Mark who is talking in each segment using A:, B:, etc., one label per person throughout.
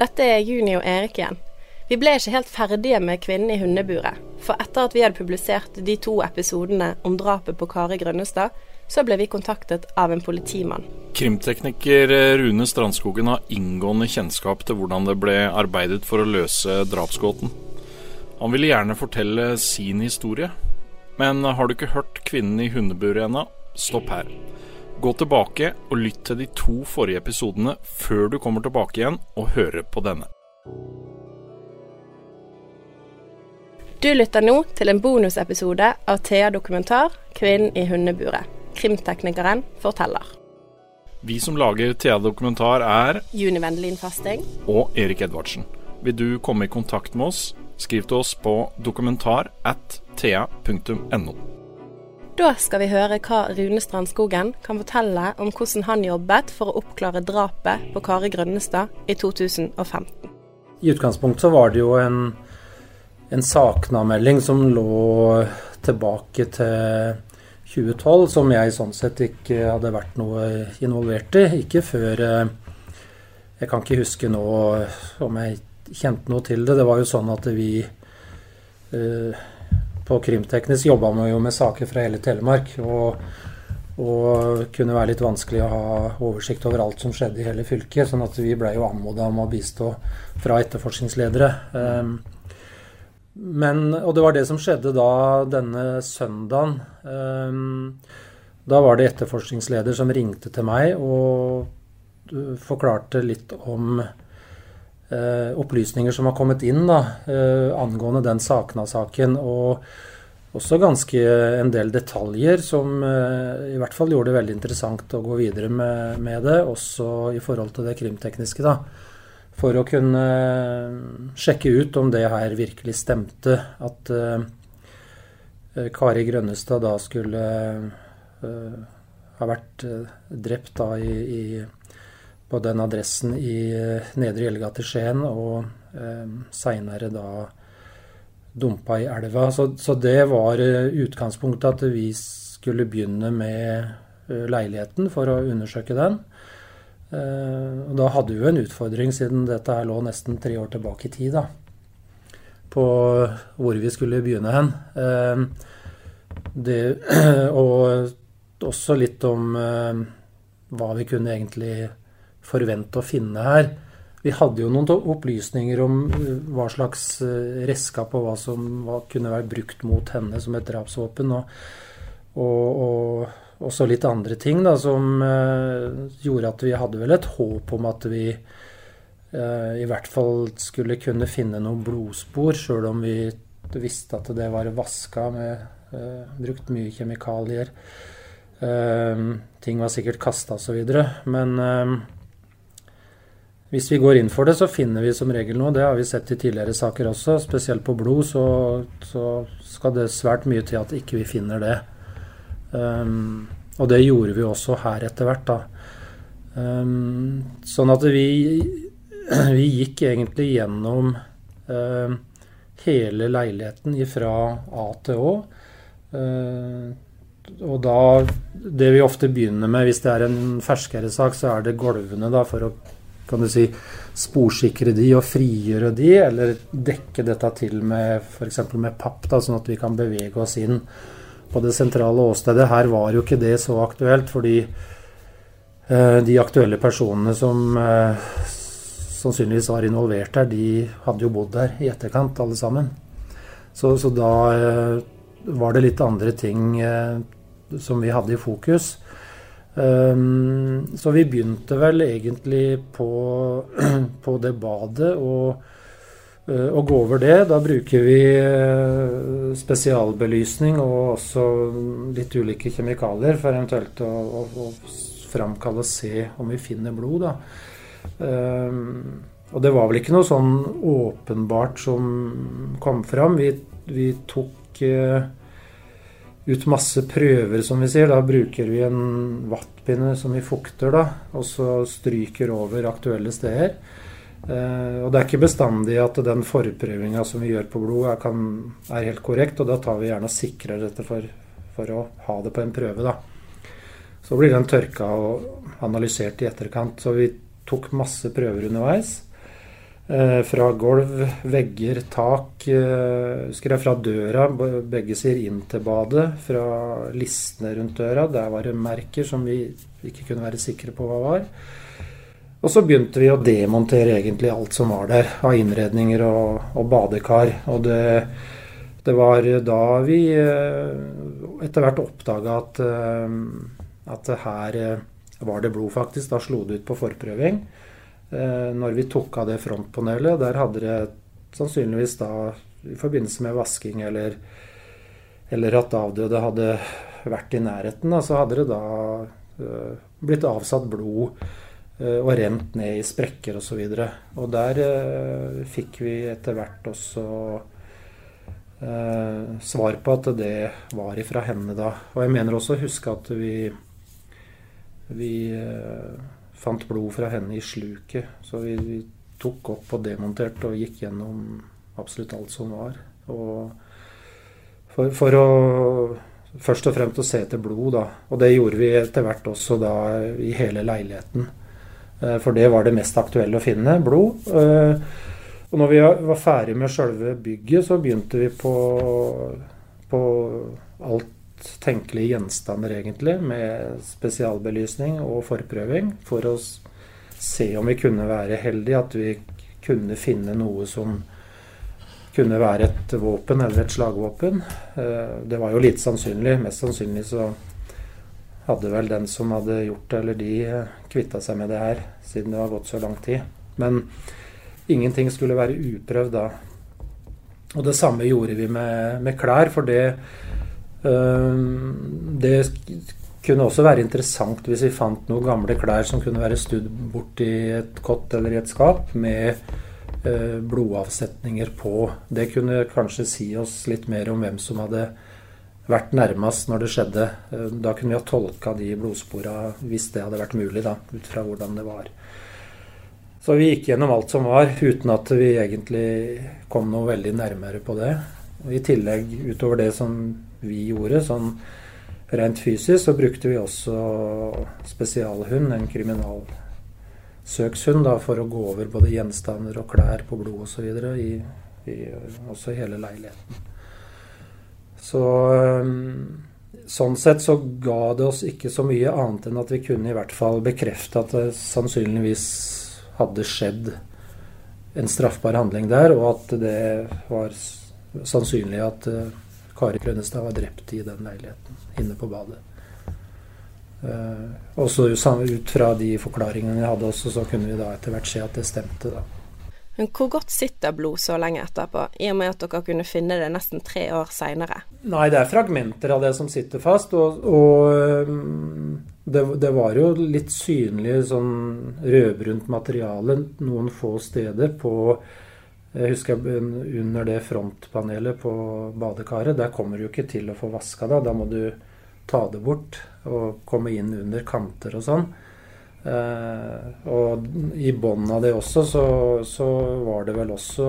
A: dette er Juni og Erik igjen. Vi ble ikke helt ferdige med Kvinnen i hundeburet, for etter at vi hadde publisert de to episodene om drapet på Kari Grønnestad, så ble vi kontaktet av en politimann.
B: Krimtekniker Rune Strandskogen har inngående kjennskap til hvordan det ble arbeidet for å løse drapsgåten. Han ville gjerne fortelle sin historie, men har du ikke hørt Kvinnen i hundeburet ennå, stopp her. Gå tilbake og lytt til de to forrige episodene før du kommer tilbake igjen og hører på denne.
A: Du lytter nå til en bonusepisode av Thea Dokumentar 'Kvinnen i hundeburet'. Krimteknikeren forteller.
B: Vi som lager Thea Dokumentar er
A: Juni Vendelin Fasting.
B: og Erik Edvardsen. Vil du komme i kontakt med oss, skriv til oss på dokumentar at thea.no.
A: Da skal vi høre hva Rune Strandskogen kan fortelle om hvordan han jobbet for å oppklare drapet på Kari Grønnestad i 2015.
C: I utgangspunktet var det jo en, en saknadmelding som lå tilbake til 2012, som jeg sånn sett ikke hadde vært noe involvert i. Ikke før eh, Jeg kan ikke huske nå om jeg kjente noe til det. Det var jo sånn at vi eh, på Krimteknisk jobba vi jo med saker fra hele Telemark. Og, og kunne være litt vanskelig å ha oversikt over alt som skjedde i hele fylket. sånn at vi blei jo anmoda om å bistå fra etterforskningsledere. Um, men, og det var det som skjedde da denne søndagen. Um, da var det etterforskningsleder som ringte til meg og uh, forklarte litt om uh, opplysninger som har kommet inn da, eh, angående den Sakna-saken. Og også ganske en del detaljer som i hvert fall gjorde det veldig interessant å gå videre med, med det, også i forhold til det krimtekniske. da for å kunne sjekke ut om det her virkelig stemte. At uh, Kari Grønnestad da skulle uh, ha vært drept da i, i, på den adressen i Nedre Gjellegate Skien, og eh, seinere da dumpa i elva. Så, så det var utgangspunktet at vi skulle begynne med leiligheten for å undersøke den. Eh, og da hadde vi jo en utfordring, siden dette her lå nesten tre år tilbake i tid, da, på hvor vi skulle begynne hen. Eh, det, og også litt om eh, hva vi kunne egentlig forvente å finne her. Vi hadde jo noen opplysninger om hva slags redskap og hva som kunne være brukt mot henne som et drapsvåpen. og, og, og også litt andre ting da, som uh, gjorde at vi hadde vel et håp om at vi uh, i hvert fall skulle kunne finne noen blodspor, sjøl om vi visste at det var vaska med uh, brukt mye kjemikalier. ting var sikkert kasta osv. Men hvis vi går inn for det, så finner vi som regel noe. Det har vi sett i tidligere saker også. Spesielt på blod så, så skal det svært mye til at ikke vi finner det. Um, og det gjorde vi også her etter hvert, da. Um, sånn at vi, vi gikk egentlig gjennom um, hele leiligheten fra A til Å. Uh, og da Det vi ofte begynner med hvis det er en ferskere sak, så er det gulvene, da, for å kan du si, sporsikre de og frigjøre de, eller dekke dette til med f.eks. med papp, da, sånn at vi kan bevege oss inn på det sentrale åstedet. Her var jo ikke det så aktuelt, fordi eh, de aktuelle personene som eh, sannsynligvis var involvert der, de hadde jo bodd der i etterkant, alle sammen. Så, så da eh, var det litt andre ting eh, som vi hadde i fokus. Um, så vi begynte vel egentlig på, på det badet og Eh, å gå over det. Da bruker vi eh, spesialbelysning og også litt ulike kjemikalier for eventuelt å, å, å framkalle og se om vi finner blod. Da. Um, og det var vel ikke noe sånn åpenbart som kom fram. Vi, vi tok uh, ut masse prøver, som vi sier. Da bruker vi en vattpinne som vi fukter, da, og så stryker over aktuelle steder. Uh, og det er ikke bestandig at den forprøvinga som vi gjør på blod, er, kan, er, helt korrekt, og da tar vi gjerne og sikrer dette for, for å ha det på en prøve, da. Så blir den tørka og analysert i etterkant. Så vi tok masse prøver underveis. Eh, fra gulv, vegger, tak. Husker jeg fra døra, begge sier inn til badet. Fra listene rundt døra. Der var det merker som vi ikke kunne være sikre på hva var. Og så begynte vi å demontere egentlig alt som var der av innredninger og, og badekar. Og det, det, var da vi eh, etter hvert oppdaga at, at her var det blod, faktisk. Da slo det ut på forprøving. Eh, når vi tok av det frontpanelet. Der hadde det sannsynligvis da i forbindelse med vasking eller, eller at avdøde hadde vært i nærheten, da, så hadde det da uh, blitt avsatt blod uh, og rent ned i sprekker osv. Og, så og der fikk vi etter hvert også svar på at det var ifra henne da. Og jeg mener også å huske at vi, vi fant blod fra henne i sluket. Så vi, vi tok opp og demonterte og gikk gjennom absolutt alt som var. Og for, for, å først og fremst å se etter blod, da. Og det gjorde vi etter hvert også da i hele leiligheten. Eh, for det var det mest aktuelle å finne, blod. Eh, og når vi var ferdig med sjølve bygget, så begynte vi på, på alt tenkelige gjenstander, egentlig, med spesialbelysning og forprøving, for å se om vi kunne være heldige, at vi kunne finne noe som kunne være et våpen eller et slagvåpen. Eh, det var jo lite sannsynlig. Mest sannsynlig så hadde vel den som hadde gjort det, eller de, eh, kvitta seg med det her, siden det har gått så lang tid. Men ingenting skulle være uprøvd da. Og det samme gjorde vi med, med klær, for det det kunne også være interessant hvis vi fant noen gamle klær som kunne være studd bort i et kott eller i et skap med eh, blodavsetninger på. Det kunne kanskje si oss litt mer om hvem som hadde vært nærmest når det skjedde. Eh, da kunne vi ha tolka de blodspora hvis det hadde vært mulig, da, ut fra hvordan det var. Så vi gikk gjennom alt som var, uten at vi egentlig kom noe veldig nærmere på det. Og I tillegg, utover det som vi gjorde. Sånn rent fysisk så brukte vi også spesialhund, en kriminalsøkshund, da, for å gå over både gjenstander og klær på blod osv. I, i også hele leiligheten. Så Sånn sett så ga det oss ikke så mye annet enn at vi kunne i hvert fall bekrefte at det sannsynligvis hadde skjedd en straffbar handling der, og at det var sannsynlig at Kari Krønestad var drept i den leiligheten inne på badet. Uh, også ut fra de forklaringene vi hadde også, så kunne vi da etter hvert se at det stemte, da.
A: Men hvor godt sitter blod så lenge etterpå, i og med at dere kunne finne det nesten tre år seinere?
C: Nei, det er fragmenter av det som sitter fast. Og, og um, det, det, var jo litt synlig sånn rødbrunt materiale noen få steder på jeg husker under det frontpanelet på badekaret. Der kommer du ikke til å få vaska det. Da må du ta det bort og komme inn under kanter og sånn. Eh, og i bunnen av det også så, så, var det vel også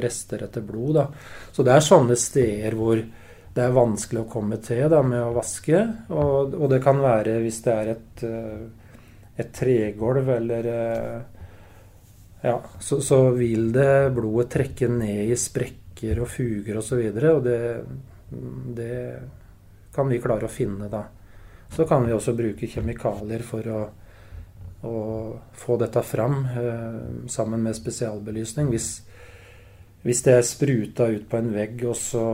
C: rester etter blod, da. Så det er sånne steder hvor det er vanskelig å komme til da, med å vaske. Og, og det kan være hvis det er et, eh, et tregulv eller eh, ja, så, så, vil det blodet trekke ned i sprekker og fuger osv. Og, så og det, det kan vi klare å finne da. Så kan vi også bruke kjemikalier for å, å få dette fram eh, sammen med spesialbelysning. Hvis, hvis det er spruta ut på en vegg, og så,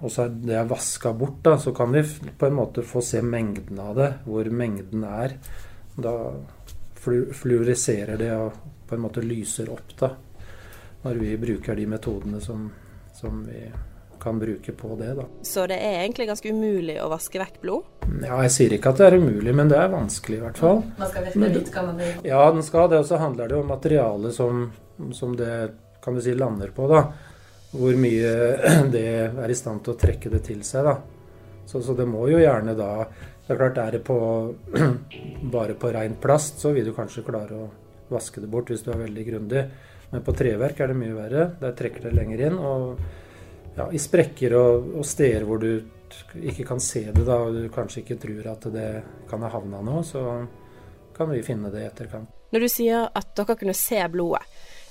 C: og så er det vaska bort, da, så kan vi på en måte få se mengden av det, hvor mengden er. Da fluoriserer det og på en måte lyser opp da, når vi bruker de metodene som, som vi kan bruke på det. da.
A: Så det er egentlig ganske umulig å vaske vekk blod?
C: Ja, Jeg sier ikke at det er umulig, men det er vanskelig i hvert fall.
A: Man skal virke vite kan man vil.
C: Ja, den skal det. Og så handler det om materialet som, som det kan du si lander på. da. Hvor mye det er i stand til å trekke det til seg. da. Så, så det må jo gjerne da Det er klart, er det på, bare på rein plast, så vil du kanskje klare å vaske det bort hvis du er veldig grundig. Men på treverk er det mye verre. Der trekker det lenger inn. Og ja, i sprekker og, og steder hvor du ikke kan se det, da, og du kanskje ikke tror at det kan ha havna noe, så kan vi finne det i etterkant.
A: Når du sier at dere kunne se blodet,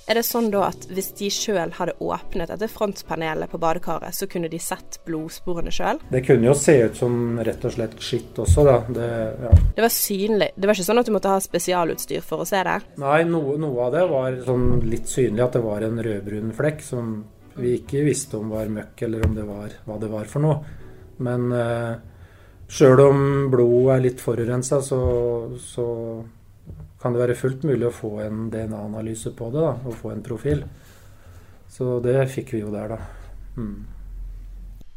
A: er det sånn da at hvis de sjøl hadde åpnet dette frontpanelet på badekaret, så kunne de sett blodsporene sjøl?
C: Det kunne jo se ut som rett og slett skitt også, da. Det, ja.
A: Det var synlig. Det var ikke sånn at du måtte ha spesialutstyr for å se det?
C: Nei, noe, noe av det var sånn litt synlig, at det var en rødbrun flekk som vi ikke visste om var møkk, eller om det var hva det var for noe. Men eh, sjøl om blodet er litt forurensa, så, så kan det være fullt mulig å få en DNA-analyse på det, da, og få en profil. Så det fikk vi jo der, da. Mm.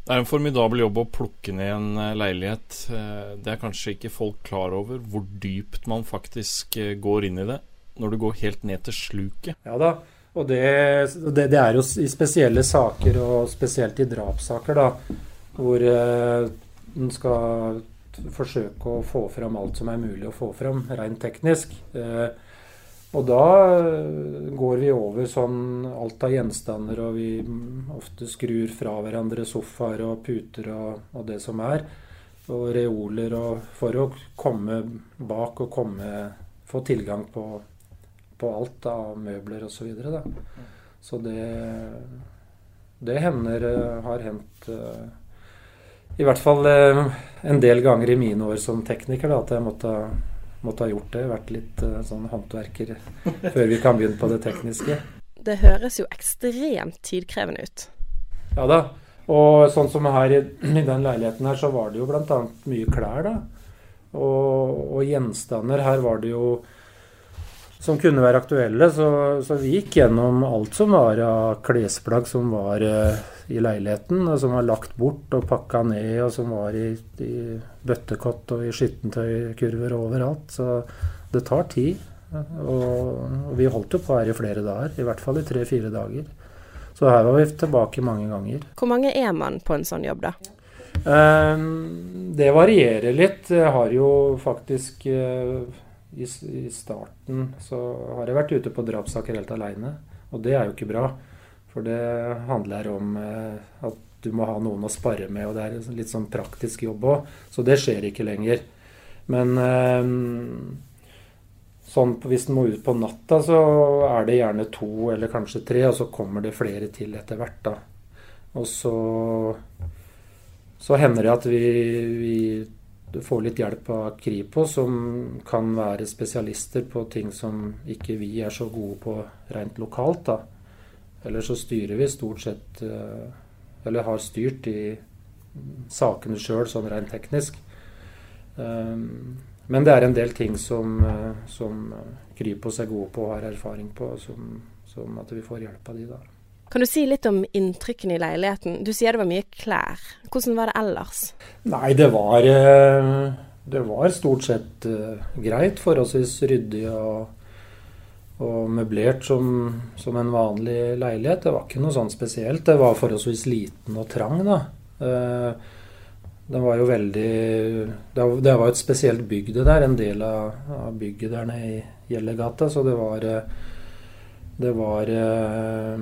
B: Det er en formidabel jobb å plukke ned en eh, leilighet. Eh, det er kanskje ikke folk klar over hvor dypt man faktisk eh, går inn i det, når du går helt ned til sluket.
C: Ja da, og det, det, det er jo i spesielle saker, og spesielt i drapssaker, da, hvor en skal forsøke å få fram alt som er mulig å få fram, rent teknisk. Eh, og da eh, går vi over sånn alt av gjenstander, og vi ofte skrur fra hverandre sofaer og puter og, og det som er. Og reoler og for å komme bak og komme få tilgang på, på alt av møbler osv. Så, videre, da. så det, det hender har hendt i hvert fall eh, en del ganger i mine år som tekniker da, at jeg måtte, måtte, ha gjort det. Vært litt eh, sånn håndverker før vi kan begynne på det tekniske.
A: Det høres jo ekstremt tidkrevende ut.
C: Ja da. Og sånn som her i, i den leiligheten her, så var det jo bl.a. mye klær, da. Og, og, gjenstander. Her var det jo som kunne være aktuelle. Så, så, vi gikk gjennom alt som var av klesplagg som var uh, i leiligheten, og som var lagt bort og pakka ned, og som var i, i bøttekott og i skittentøykurver og overalt. Så det tar tid. Og, og vi holdt jo på her i flere dager, i hvert fall i tre-fire dager. Så her var vi tilbake mange ganger.
A: Hvor mange er man på en sånn jobb, da?
C: Uh, det varierer litt. Jeg har jo faktisk uh, i, i, starten så har jeg vært ute på drapssaker helt aleine. Og det er jo ikke bra. For det handler om eh, at du må ha noen å spare med, og det er litt sånn praktisk jobb òg. Så det skjer ikke lenger. Men eh, sånn hvis den må ut på natta, så er det gjerne to eller kanskje tre, og så kommer det flere til etter hvert, da. Og så, så hender det at vi, vi du får litt hjelp av Kripos, som kan være spesialister på ting som ikke vi er så gode på rent lokalt. da. Eller så styrer vi stort sett eh, Eller har styrt i sakene sjøl, sånn rent teknisk. Um, men det er en del ting som, eh, som Kripos er gode på og har erfaring på, som, som at vi får hjelp av de da.
A: Kan du si litt om inntrykkene i leiligheten? Du sier det var mye klær. Hvordan var det ellers?
C: Nei, det var, eh, det var stort sett eh, greit. Forholdsvis ryddig og, og møblert som, som, en vanlig leilighet. Det var ikke noe sånn spesielt. Det var forholdsvis liten og trang, da. Det var jo veldig Det var et spesielt bygg, det der. En del av bygget der nede i Gjellegata. Så det var det var eh,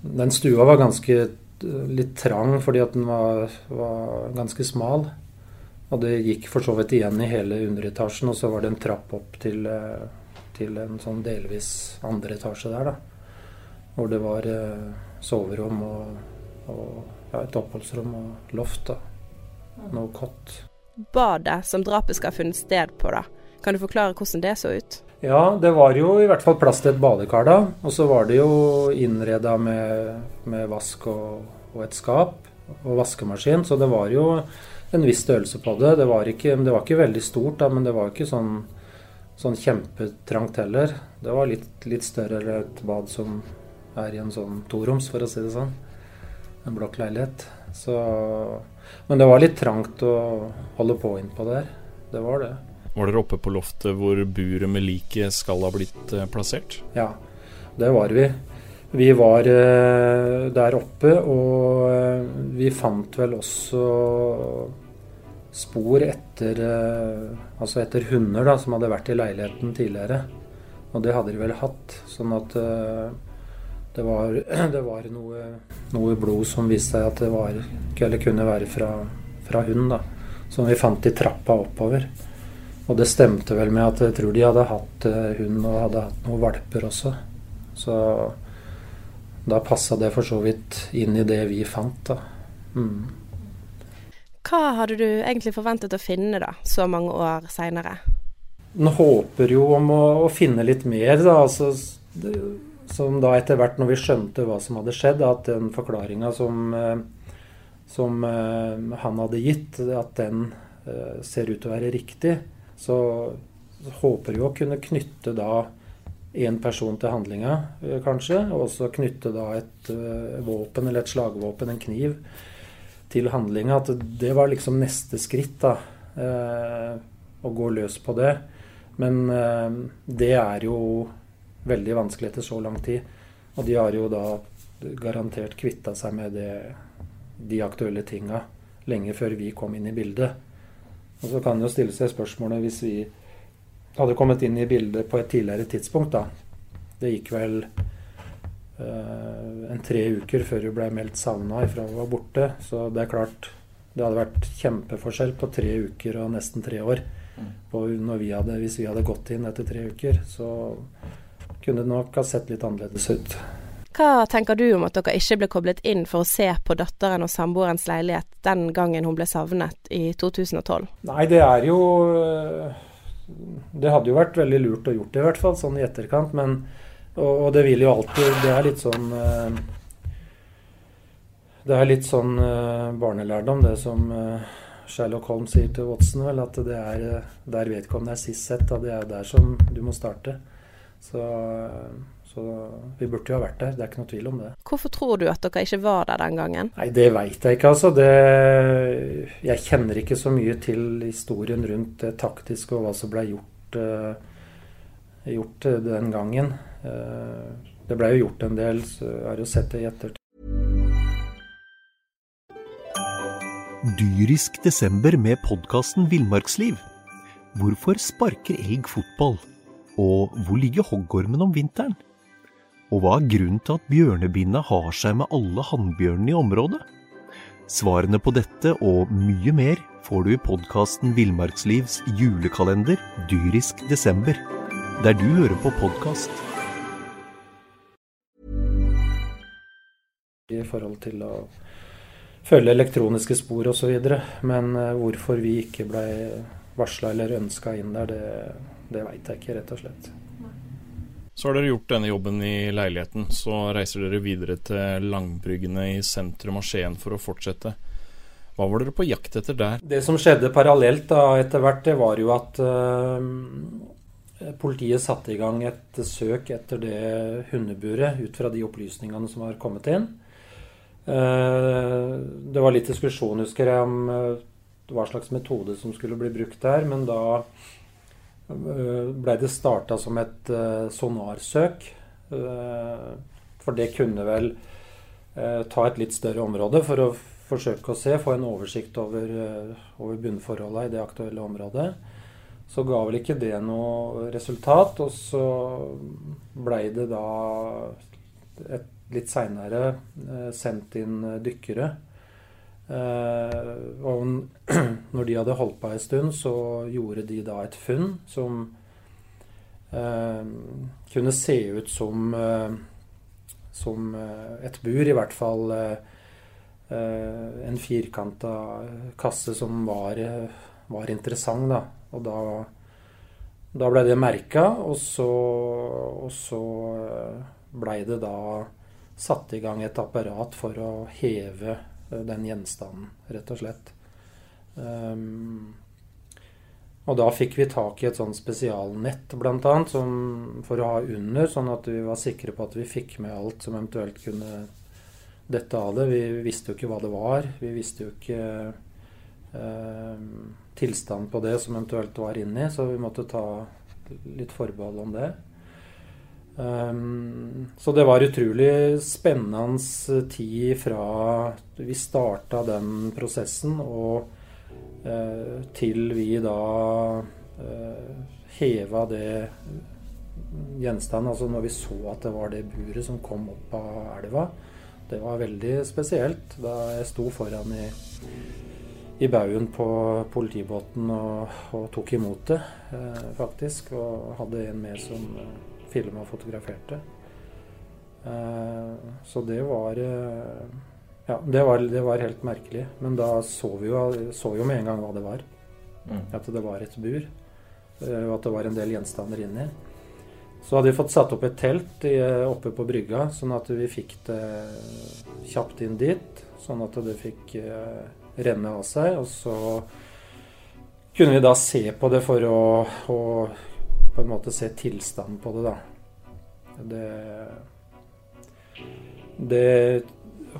C: Den stua var ganske eh, litt trang fordi at den var, var, ganske smal. Og det gikk for så vidt igjen i hele underetasjen, og så var det en trapp opp til, eh, til en sånn delvis andre etasje der, da. Hvor det var soverom og, og ja, et oppholdsrom og loft. da. Noe kott.
A: Badet som drapet skal ha funnet sted på, da. Kan du forklare hvordan det så ut?
C: Ja, det var jo i hvert fall plass til et badekar da. Og så var det jo innreda med, med, vask og, og, et skap og vaskemaskin. Så det var jo en viss størrelse på det. Det var ikke, det var ikke veldig stort, da, men det var ikke sånn, sånn kjempetrangt heller. Det var litt, litt større enn et bad som er i en sånn toroms, for å si det sånn. en blokkleilighet. Så, men det var litt trangt å holde på innpå der. Det var det.
B: Var dere oppe på loftet hvor buret med liket skal ha blitt eh, plassert?
C: Ja, det var vi. Vi var eh, der oppe, og eh, vi fant vel også spor etter, altså etter hunder da, som hadde vært i leiligheten tidligere. Og det hadde de vel hatt. Sånn at det var, det var noe, noe, blod som viste seg at det var, kunne være fra, fra hund. da, Som vi fant i trappa oppover. Og det stemte vel med at jeg tror de hadde hatt eh, hund og hadde hatt noen valper også. Så da passa det for så vidt inn i det vi fant, da. Mm.
A: Hva hadde du egentlig forventet å finne da, så mange år seinere?
C: En håper jo om å, å, finne litt mer, da. Altså, det, som da etter hvert, når vi skjønte hva som hadde skjedd, at den forklaringa som, eh, som uh, han hadde gitt, at den ser ut til å være riktig så håper vi å kunne knytte da én person til handlinga, eh, kanskje. Og også knytte da et uh, våpen eller et slagvåpen, en kniv, til handlinga. At det var liksom neste skritt, da. Uh, å gå løs på det. Men det er jo veldig vanskelig etter så lang tid. Og de har jo da garantert kvitta seg med det, de aktuelle tinga lenge før vi kom inn i bildet. Og så kan jo stille seg spørsmålet hvis vi hadde kommet inn i bildet på et tidligere tidspunkt, da. Det gikk vel uh, en tre uker før hun ble meldt savna ifra hun var borte. Så det er klart det hadde vært kjempeforskjell på tre uker og nesten tre år. Mm. Vi hadde, hvis vi hadde gått inn etter tre uker, så kunne det nok ha sett litt annerledes ut.
A: Hva tenker du om at dere ikke ble koblet inn for å se på datteren og samboerens leilighet den gangen hun ble savnet i 2012?
C: Nei, det er jo Det hadde jo vært veldig lurt å gjort det, i hvert fall, sånn i etterkant. Men, og, og det vil jo alltid Det er litt sånn eh, Det er litt sånn eh, barnelærdom, det som eh, Sherlock Holmes sier til Watson, vel, at det er der vedkommende er sist sett. da det er der som du må starte. Så så vi burde jo ha vært der, det er ikke noe tvil om det.
A: Hvorfor tror du at dere ikke var der den gangen?
C: Nei, Det veit jeg ikke, altså. Det, jeg kjenner ikke så mye til historien rundt det taktiske og hva som ble gjort, uh, gjort den gangen. Uh, det ble jo gjort en del, så jeg har jo sett det i ettertid.
D: Dyrisk desember med podkasten Villmarksliv. Hvorfor sparker elg fotball? Og hvor ligger hoggormen om vinteren? Og hva er grunnen til at bjørnebinna har seg med alle hannbjørnene i området? Svarene på dette og mye mer får du i podkasten Villmarkslivs julekalender dyrisk desember, der du hører på podkast.
C: I forhold til å følge elektroniske spor osv. Men eh, hvorfor vi ikke ble varsla eller ønska inn der, det, det veit jeg ikke, rett og slett.
B: Så har dere gjort denne jobben i leiligheten. Så reiser dere videre til Langbryggene i sentrum av Skien for å fortsette. Hva var dere på jakt etter der?
C: Det som skjedde parallelt da etter hvert, det var jo at uh, politiet satte i gang et søk etter det hundeburet ut fra de opplysningene som var kommet inn. Uh, det var litt diskusjon, husker jeg, om uh, hva slags metode som skulle bli brukt der. Men da Eh, ble det starta som et uh, sonarsøk. Uh, for det kunne vel ta et litt større område for å forsøke å se, få en oversikt over, over bunnforholda i det aktuelle området. Så ga vel ikke det noe resultat, og så blei det da et, litt seinere sendt inn dykkere og når de hadde holdt på en stund, så gjorde de da et funn som uh, kunne se ut som, uh, som et bur, i hvert fall en firkanta kasse som var, var interessant, da. Og da, da ble det merka, og så, og så blei det da satt i gang et apparat for å heve den gjenstanden, rett og slett. Um, og da fikk vi tak i et sånn spesialnett bl.a. for å ha under, sånn at vi var sikre på at vi fikk med alt som eventuelt kunne dette av det. Vi visste jo ikke hva det var. Vi visste jo ikke eh, tilstanden på det som eventuelt var inni, så vi måtte ta litt forbehold om det. Um, så det var utrolig spennende tid fra vi starta den prosessen og uh, til vi da uh, heva det gjenstanden, altså når vi så at det var det buret som kom opp av elva. Det var veldig spesielt da jeg sto foran i, i baugen på politibåten og, og, tok imot det, eh, faktisk. Og hadde en med som filma og fotograferte. Eh, så det var eh, Ja, det var, det var, helt merkelig. Men da så vi jo, så jo med en gang hva det var. Mm. At det var et bur. Eh, og at det var en del gjenstander inni. Så hadde vi fått satt opp et telt oppe på brygga, sånn at vi fikk det kjapt inn dit. Sånn at det fikk renne av seg. Og så kunne vi da se på det for å, å på en måte se tilstanden på det, da. Det, det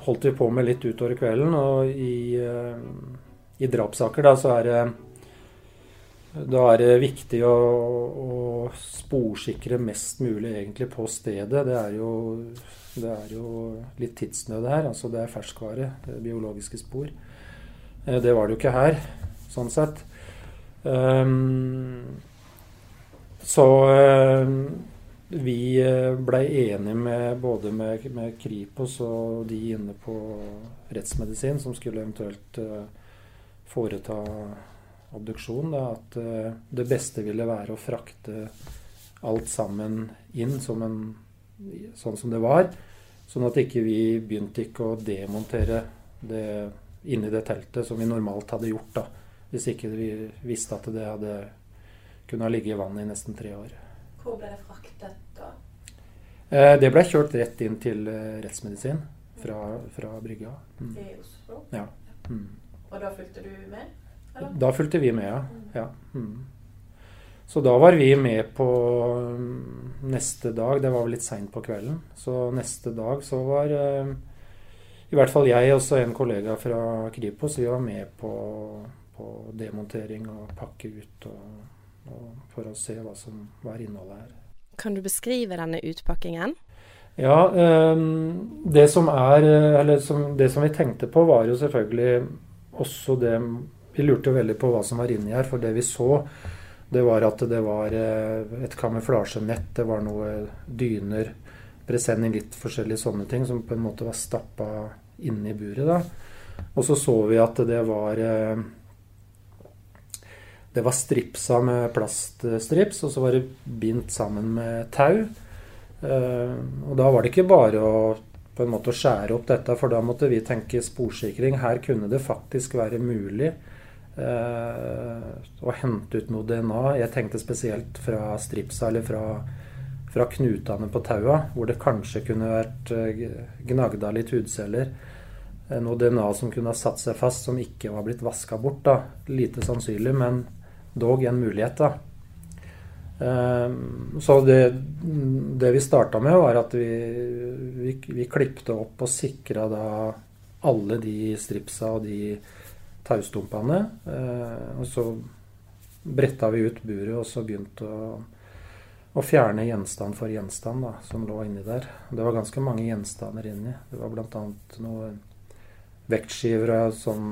C: holdt vi på med litt utover kvelden. Og i, eh, i drapssaker da så er det da er det viktig å, å, sporsikre mest mulig egentlig på stedet. Det er jo, det er jo litt tidsnød her. altså Det er ferskvare, det er biologiske spor. Eh, det var det jo ikke her, sånn sett. Um, så um, vi ble blei enige med både med, med, Kripos og de inne på rettsmedisin som skulle eventuelt uh, foreta obduksjon, da, at det beste ville være å frakte alt sammen inn som en, sånn som det var. Sånn at ikke vi begynte ikke å demontere det inni det teltet som vi normalt hadde gjort. da, Hvis ikke vi visste at det hadde kunne ha ligget i vannet i nesten tre år.
A: Hvor ble det fraktet da?
C: Uh, det ble kjørt rett inn til uh, rettsmedisin fra, fra brygga.
A: Mm. I Oslo?
C: Ja. Mm.
A: Og da fulgte du med?
C: Da fulgte vi med, ja. ja. Mm. Så da var vi med på mm, neste dag. Det var vel litt seint på kvelden. Så neste dag så var uh, i hvert fall jeg og en kollega fra Kripos vi var med på, på demontering og pakke ut og for å se hva som var innholdet her.
A: Kan du beskrive denne utpakkingen?
C: Ja, um, det som er Eller som, det som vi tenkte på, var jo selvfølgelig også det vi lurte jo veldig på hva som var inni her, for det vi så, det var at det var eh, et kamuflasjenett, det var noe dyner, presenning, litt forskjellige sånne ting som på en måte var stappa inni buret. da. Og så så vi at det var eh, Det var stripsa med plaststrips, og så var det bindt sammen med tau. Eh, og da var det ikke bare å på en måte skjære opp dette, for da måtte vi tenke sporsikring. Her kunne det faktisk være mulig Eh, og hente ut noe DNA. Jeg tenkte spesielt fra stripsa eller fra, fra knutene på taua, hvor det kanskje kunne vært eh, gnagd av litt hudceller. Noe DNA som kunne ha satt seg fast, som ikke var blitt vaska bort. da. Lite sannsynlig, men dog en mulighet. da. Så det, det vi starta med, var at vi, vi, vi klipte opp og sikra da alle de stripsa og de taustumpene. Eh, og så bretta vi ut buret og så begynte å, å fjerne gjenstand for gjenstand da, som lå inni der. Det var ganske mange gjenstander inni. Det var bl.a. noen vektskiver og sånn,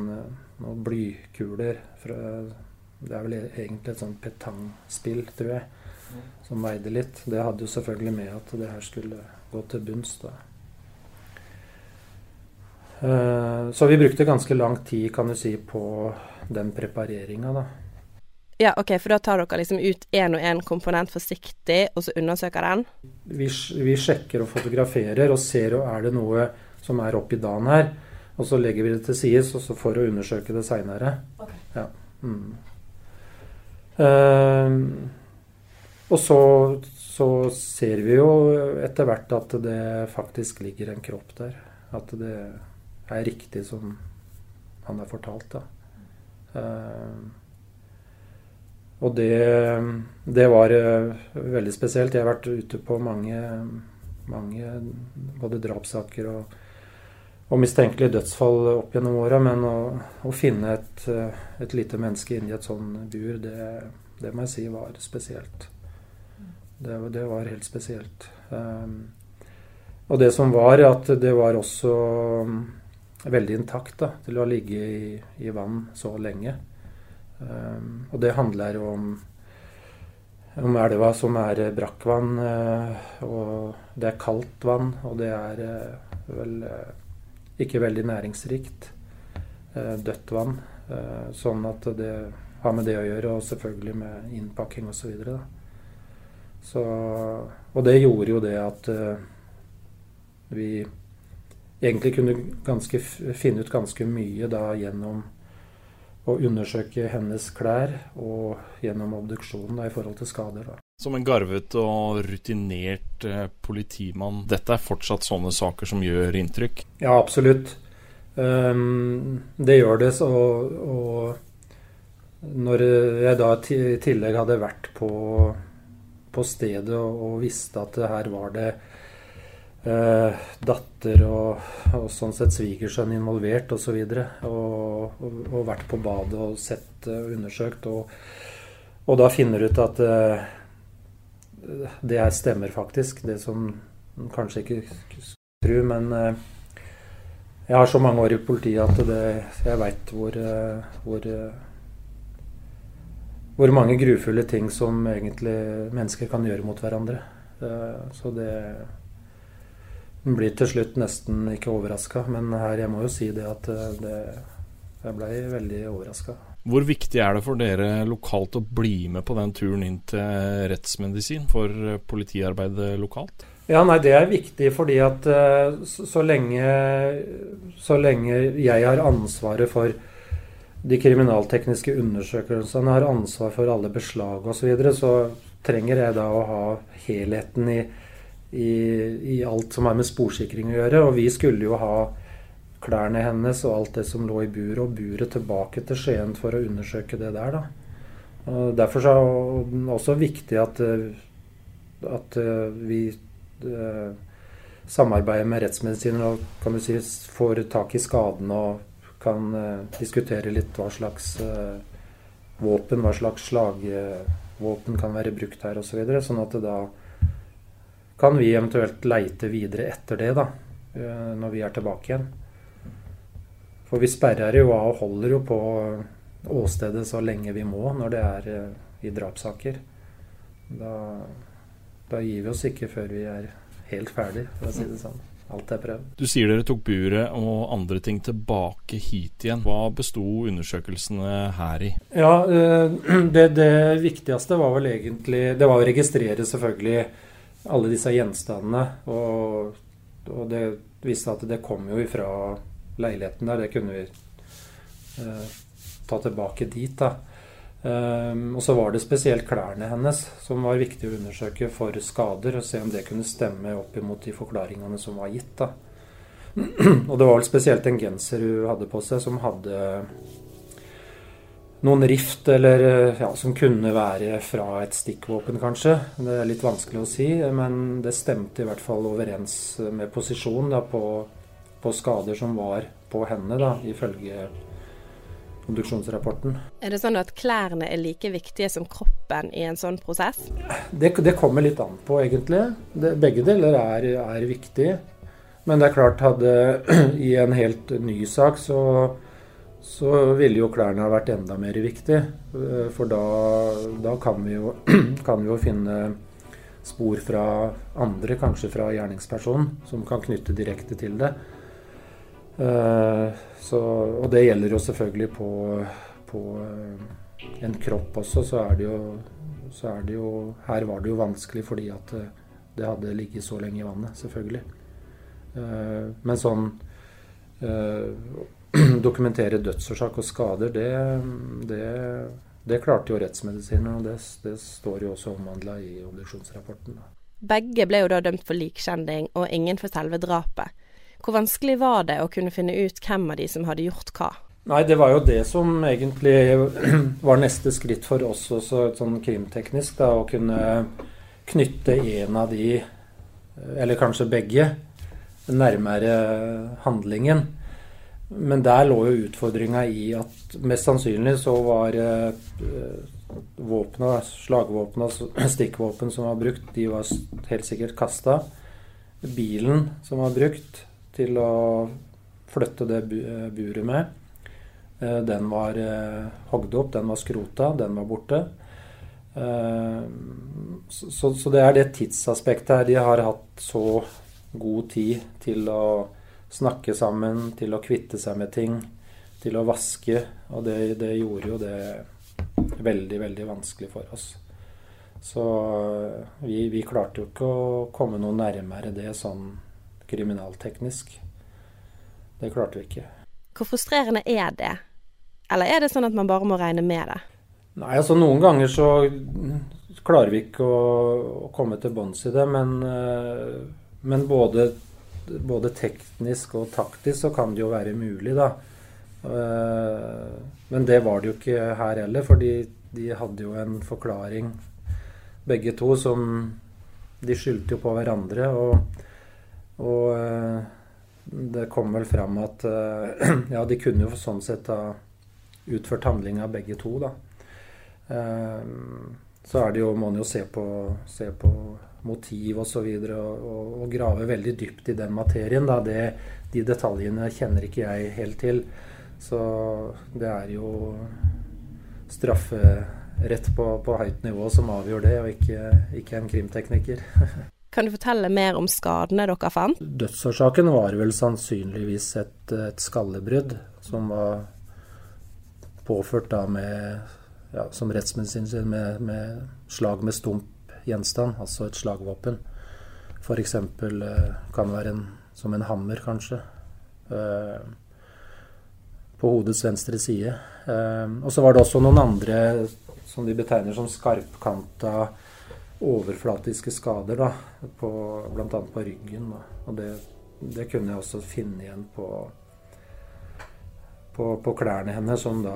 C: noen blykuler. Fra, det er vel egentlig et sånt petangspill, tror jeg, som veide litt. Det hadde jo selvfølgelig med at det her skulle gå til bunns. da. Eh, så vi brukte ganske lang tid, kan du si, på den prepareringa, da.
A: Ja, ok, For da tar dere liksom ut én og én komponent forsiktig, og så undersøker den?
C: Vi, vi, sjekker og fotograferer og ser om er det noe som er oppi dagen her. Og så legger vi det til sides for å undersøke det seinere. Okay. Ja. Mm. Uh, og så, så, ser vi jo etter hvert at det faktisk ligger en kropp der. At det er riktig som han har fortalt. Da. Uh, og det, det var uh, veldig spesielt. Jeg har vært ute på mange, mange både drapssaker og, og mistenkelige dødsfall opp gjennom åra, men å, å finne et, et, lite menneske inni et sånn bur, det, det, må jeg si var spesielt. Det, det var helt spesielt. Um, og det som var, at det var også um, veldig intakt da, til å ligge i, i vann så lenge. Um, og det handler jo om om elva som er brakkvann, uh, og det er kaldt vann, og det er uh, vel uh, ikke veldig næringsrikt. Eh, dødt vann. Eh, sånn at det har med det å gjøre, og selvfølgelig med innpakking osv. Så videre, så, og det gjorde jo det at eh, vi egentlig kunne ganske, finne ut ganske mye da gjennom å undersøke hennes klær og gjennom obduksjonen da, i forhold til skader. Da.
B: Som en garvet og rutinert eh, politimann, dette er fortsatt sånne saker som gjør inntrykk?
C: Ja, absolutt. Um, det gjør det. Og når jeg da i tillegg hadde vært på, på stedet og, visste at her var det uh, datter og, og, sånn sett svigersønn involvert osv., og, så og, og, og vært på badet og sett og undersøkt, og, da finner du ut at det her stemmer faktisk, det som kanskje ikke tror, men eh, jeg har så mange år i politiet at det, jeg veit hvor, eh, hvor, eh, hvor mange grufulle ting som egentlig mennesker kan gjøre mot hverandre. Så det blir til slutt nesten ikke overraska. Men her, jeg må jo si det at det, jeg blei veldig overraska.
B: Hvor viktig er det for dere lokalt å bli med på den turen inn til rettsmedisin for politiarbeidet lokalt?
C: Ja, nei, Det er viktig fordi at eh, så lenge, så lenge jeg har ansvaret for de kriminaltekniske undersøkelsene, har ansvar for alle beslag osv., så, videre, så trenger jeg da å ha helheten i, i, i alt som har med sporsikring å gjøre. Og vi skulle jo ha klærne hennes og alt det som lå i buret, og buret tilbake til Skien for å undersøke det der. da. Og derfor er det også viktig at, at vi uh, samarbeider med rettsmedisiner og kan du si, får tak i skadene og kan diskutere litt hva slags våpen, hva slags slagvåpen kan være brukt her osv. Så videre, sånn at da kan vi eventuelt leite videre etter det da, når vi er tilbake igjen. For vi sperrer jo av og holder jo på åstedet så lenge vi må når det er eh, i drapssaker. Da, da gir vi oss ikke før vi er helt ferdig, for å si det sånn. Alt er prøvd.
B: Du sier dere tok buret og andre ting tilbake hit igjen. Hva besto undersøkelsene her i?
C: Ja, eh, det, det, viktigste var vel egentlig Det var å registrere selvfølgelig alle disse gjenstandene. Og, og det viste at det kom jo ifra leiligheten der. Det kunne vi eh, ta tilbake dit. da. Um, og så var det spesielt klærne hennes som var viktig å undersøke for skader, og se om det kunne stemme opp imot de forklaringene som var gitt. da. og det var vel spesielt en genser hun hadde på seg, som hadde noen rift, eller ja, som kunne være fra et stikkvåpen, kanskje. Det er litt vanskelig å si, men det stemte i hvert fall overens med posisjonen da, på på skader som var på henne, da, ifølge obduksjonsrapporten.
A: Er det sånn at klærne er like viktige som kroppen i en sånn prosess?
C: Det, det kommer litt an på, egentlig. Det, begge deler er, er viktig. Men det er klart, hadde i en helt ny sak, så, så ville jo klærne ha vært enda mer viktig. For da, da kan, vi jo, kan vi jo finne spor fra andre, kanskje fra gjerningspersonen, som kan knytte direkte til det. Eh, så, og det gjelder jo selvfølgelig på, på eh, en kropp også, så er, jo, så er det jo Her var det jo vanskelig fordi at eh, det hadde ligget så lenge i vannet, selvfølgelig. Men sånn dokumentere dødsårsak og skader, det, det, det klarte jo rettsmedisinerne, og det, det, står jo også omhandla i obduksjonsrapporten.
A: Begge ble jo da dømt for likkjending, og ingen for selve drapet. Hvor vanskelig var det å kunne finne ut hvem av de som hadde gjort hva?
C: Nei, det var jo det som egentlig var neste skritt for oss også, sånn krimteknisk. Da, å kunne knytte en av de, eller kanskje begge, nærmere handlingen. Men der lå jo utfordringa i at mest sannsynlig så var våpna, slagvåpna, stikkvåpen som var brukt, de var helt sikkert kasta. Bilen som var brukt til å flytte det buret med, den var hogd opp, den var skrota, den var borte. Eh, så, det er det tidsaspektet her. De har hatt så god tid til å snakke sammen, til å kvitte seg med ting, til å vaske. Og det, det gjorde jo det veldig, veldig vanskelig for oss. Så eh, vi, vi, klarte jo ikke å komme noe nærmere det sånn kriminalteknisk. Det klarte vi ikke.
A: Hvor frustrerende er det? Eller er det sånn at man bare må regne med det?
C: Nei, altså noen ganger så klarer vi ikke å, å komme til bunns i det. Men, eh, men både, både, teknisk og taktisk så kan det jo være mulig, da. Eh, men det var det jo ikke her heller, for de hadde jo en forklaring, begge to, som De skyldte jo på hverandre. Og, og eh, det kom vel fram at ja, de kunne jo sånn sett ha utført handlinga begge to, da. Eh, så er det jo, må man jo se på, se på motiv osv. Og, og, og, og grave veldig dypt i den materien. Da. Det, de detaljene kjenner ikke jeg helt til. Så det er jo strafferett på, på høyt nivå som avgjør det, og ikke, ikke en krimtekniker.
A: Kan du fortelle mer om skadene dere fant?
C: Dødsårsaken var vel sannsynligvis et, et skallebrudd som var påført da med ja, som rettsmedisin med, med, slag med stump gjenstand, altså et slagvåpen. F.eks. Eh, kan være en, som en hammer, kanskje. Eh, på hodets venstre side. Eh, og så var det også noen andre som de betegner som skarpkanta overflatiske skader, da, bl.a. på ryggen. Da. Og det, det, kunne jeg også finne igjen på, på, på klærne hennes, som da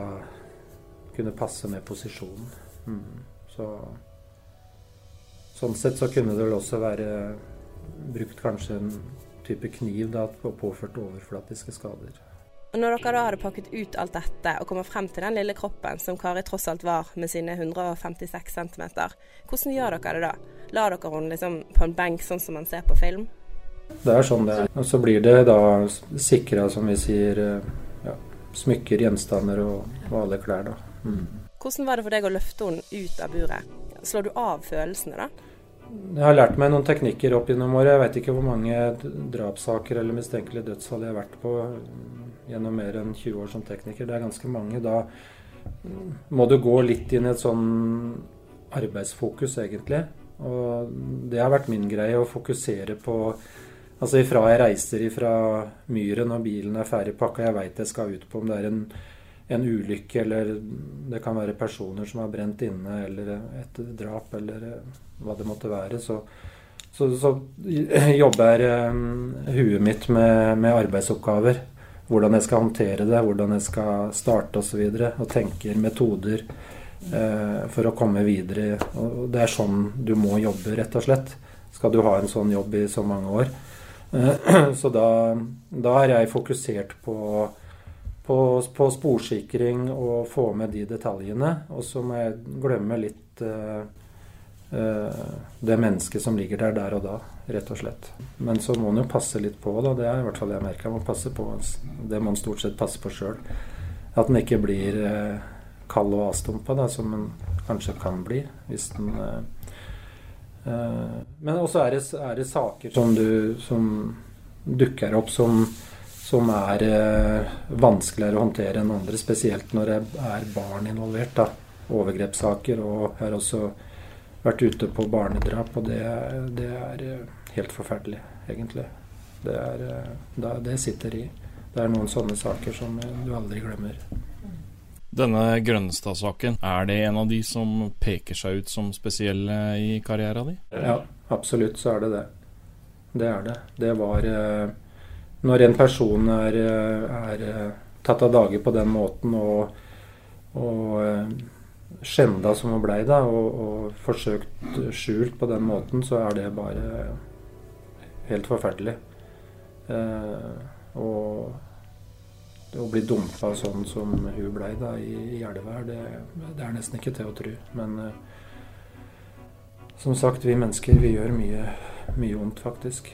C: kunne passe med posisjonen. Mm. Så, sånn sett så kunne det vel også være brukt kanskje en type kniv da, og påført overflatiske skader.
A: Og Når dere da hadde pakket ut alt dette og kommer frem til den lille kroppen som Kari tross alt var med sine 156 cm, hvordan gjør dere det da? Lar dere henne liksom på en benk sånn som man ser på film?
C: Det er sånn det er. Og så blir det da sikra, som vi sier, ja, smykker, gjenstander og, og alle klær, da.
A: Mm. Hvordan var det for deg å løfte henne ut av buret? Slår du av følelsene da?
C: Jeg har lært meg noen teknikker opp gjennom året. Jeg vet ikke hvor mange drapssaker eller mistenkelige dødsfall jeg har vært på gjennom mer enn 20 år som tekniker. Det er ganske mange. Da må du gå litt inn i et sånn arbeidsfokus, egentlig. Og det har vært min greie, å fokusere på Altså ifra jeg reiser ifra myren og bilen er ferdig pakka, jeg veit jeg skal ut på om det er en en ulykke, eller det kan være personer som har brent inne, eller et drap, eller eh, hva det måtte være, så, så, så jobber um, huet mitt med, med, arbeidsoppgaver. Hvordan jeg skal håndtere det, hvordan jeg skal starte osv. Og, så og tenker metoder eh, for å komme videre. Og det er sånn du må jobbe, rett og slett. Skal du ha en sånn jobb i så mange år. Eh, så da, da er jeg fokusert på på, på, sporsikring og få med de detaljene. Og så må jeg glemme litt uh, det mennesket som ligger der der og da, rett og slett. Men så må en jo passe litt på, da. Det er i hvert fall jeg merka. Man passer på det man stort sett passer på sjøl. At den ikke blir uh, kald og avstumpa, som den kanskje kan bli hvis den Men også er det, er det saker som, du, som dukker opp som som er eh, vanskeligere å håndtere enn andre, spesielt når det er barn involvert. da, Overgrepssaker. Og har også vært ute på barnedrap, og det, det er eh, helt forferdelig, egentlig. Det, er, eh, det sitter i. Det er noen sånne saker som du aldri glemmer.
B: Denne Grønstad-saken, er det en av de som peker seg ut som spesielle i karrieren din?
C: Ja, absolutt så er det det. Det er det. Det var eh, når en person er, er eh, tatt av dage på den måten og, og eh, skjenda som hun blei da, og, og, forsøkt skjult på den måten, så er det bare helt forferdelig. Eh, og å bli dumpa sånn som hun blei da i, i elva her, det, det, er nesten ikke til å tro. Men eh, som sagt, vi mennesker vi gjør mye, mye vondt, faktisk.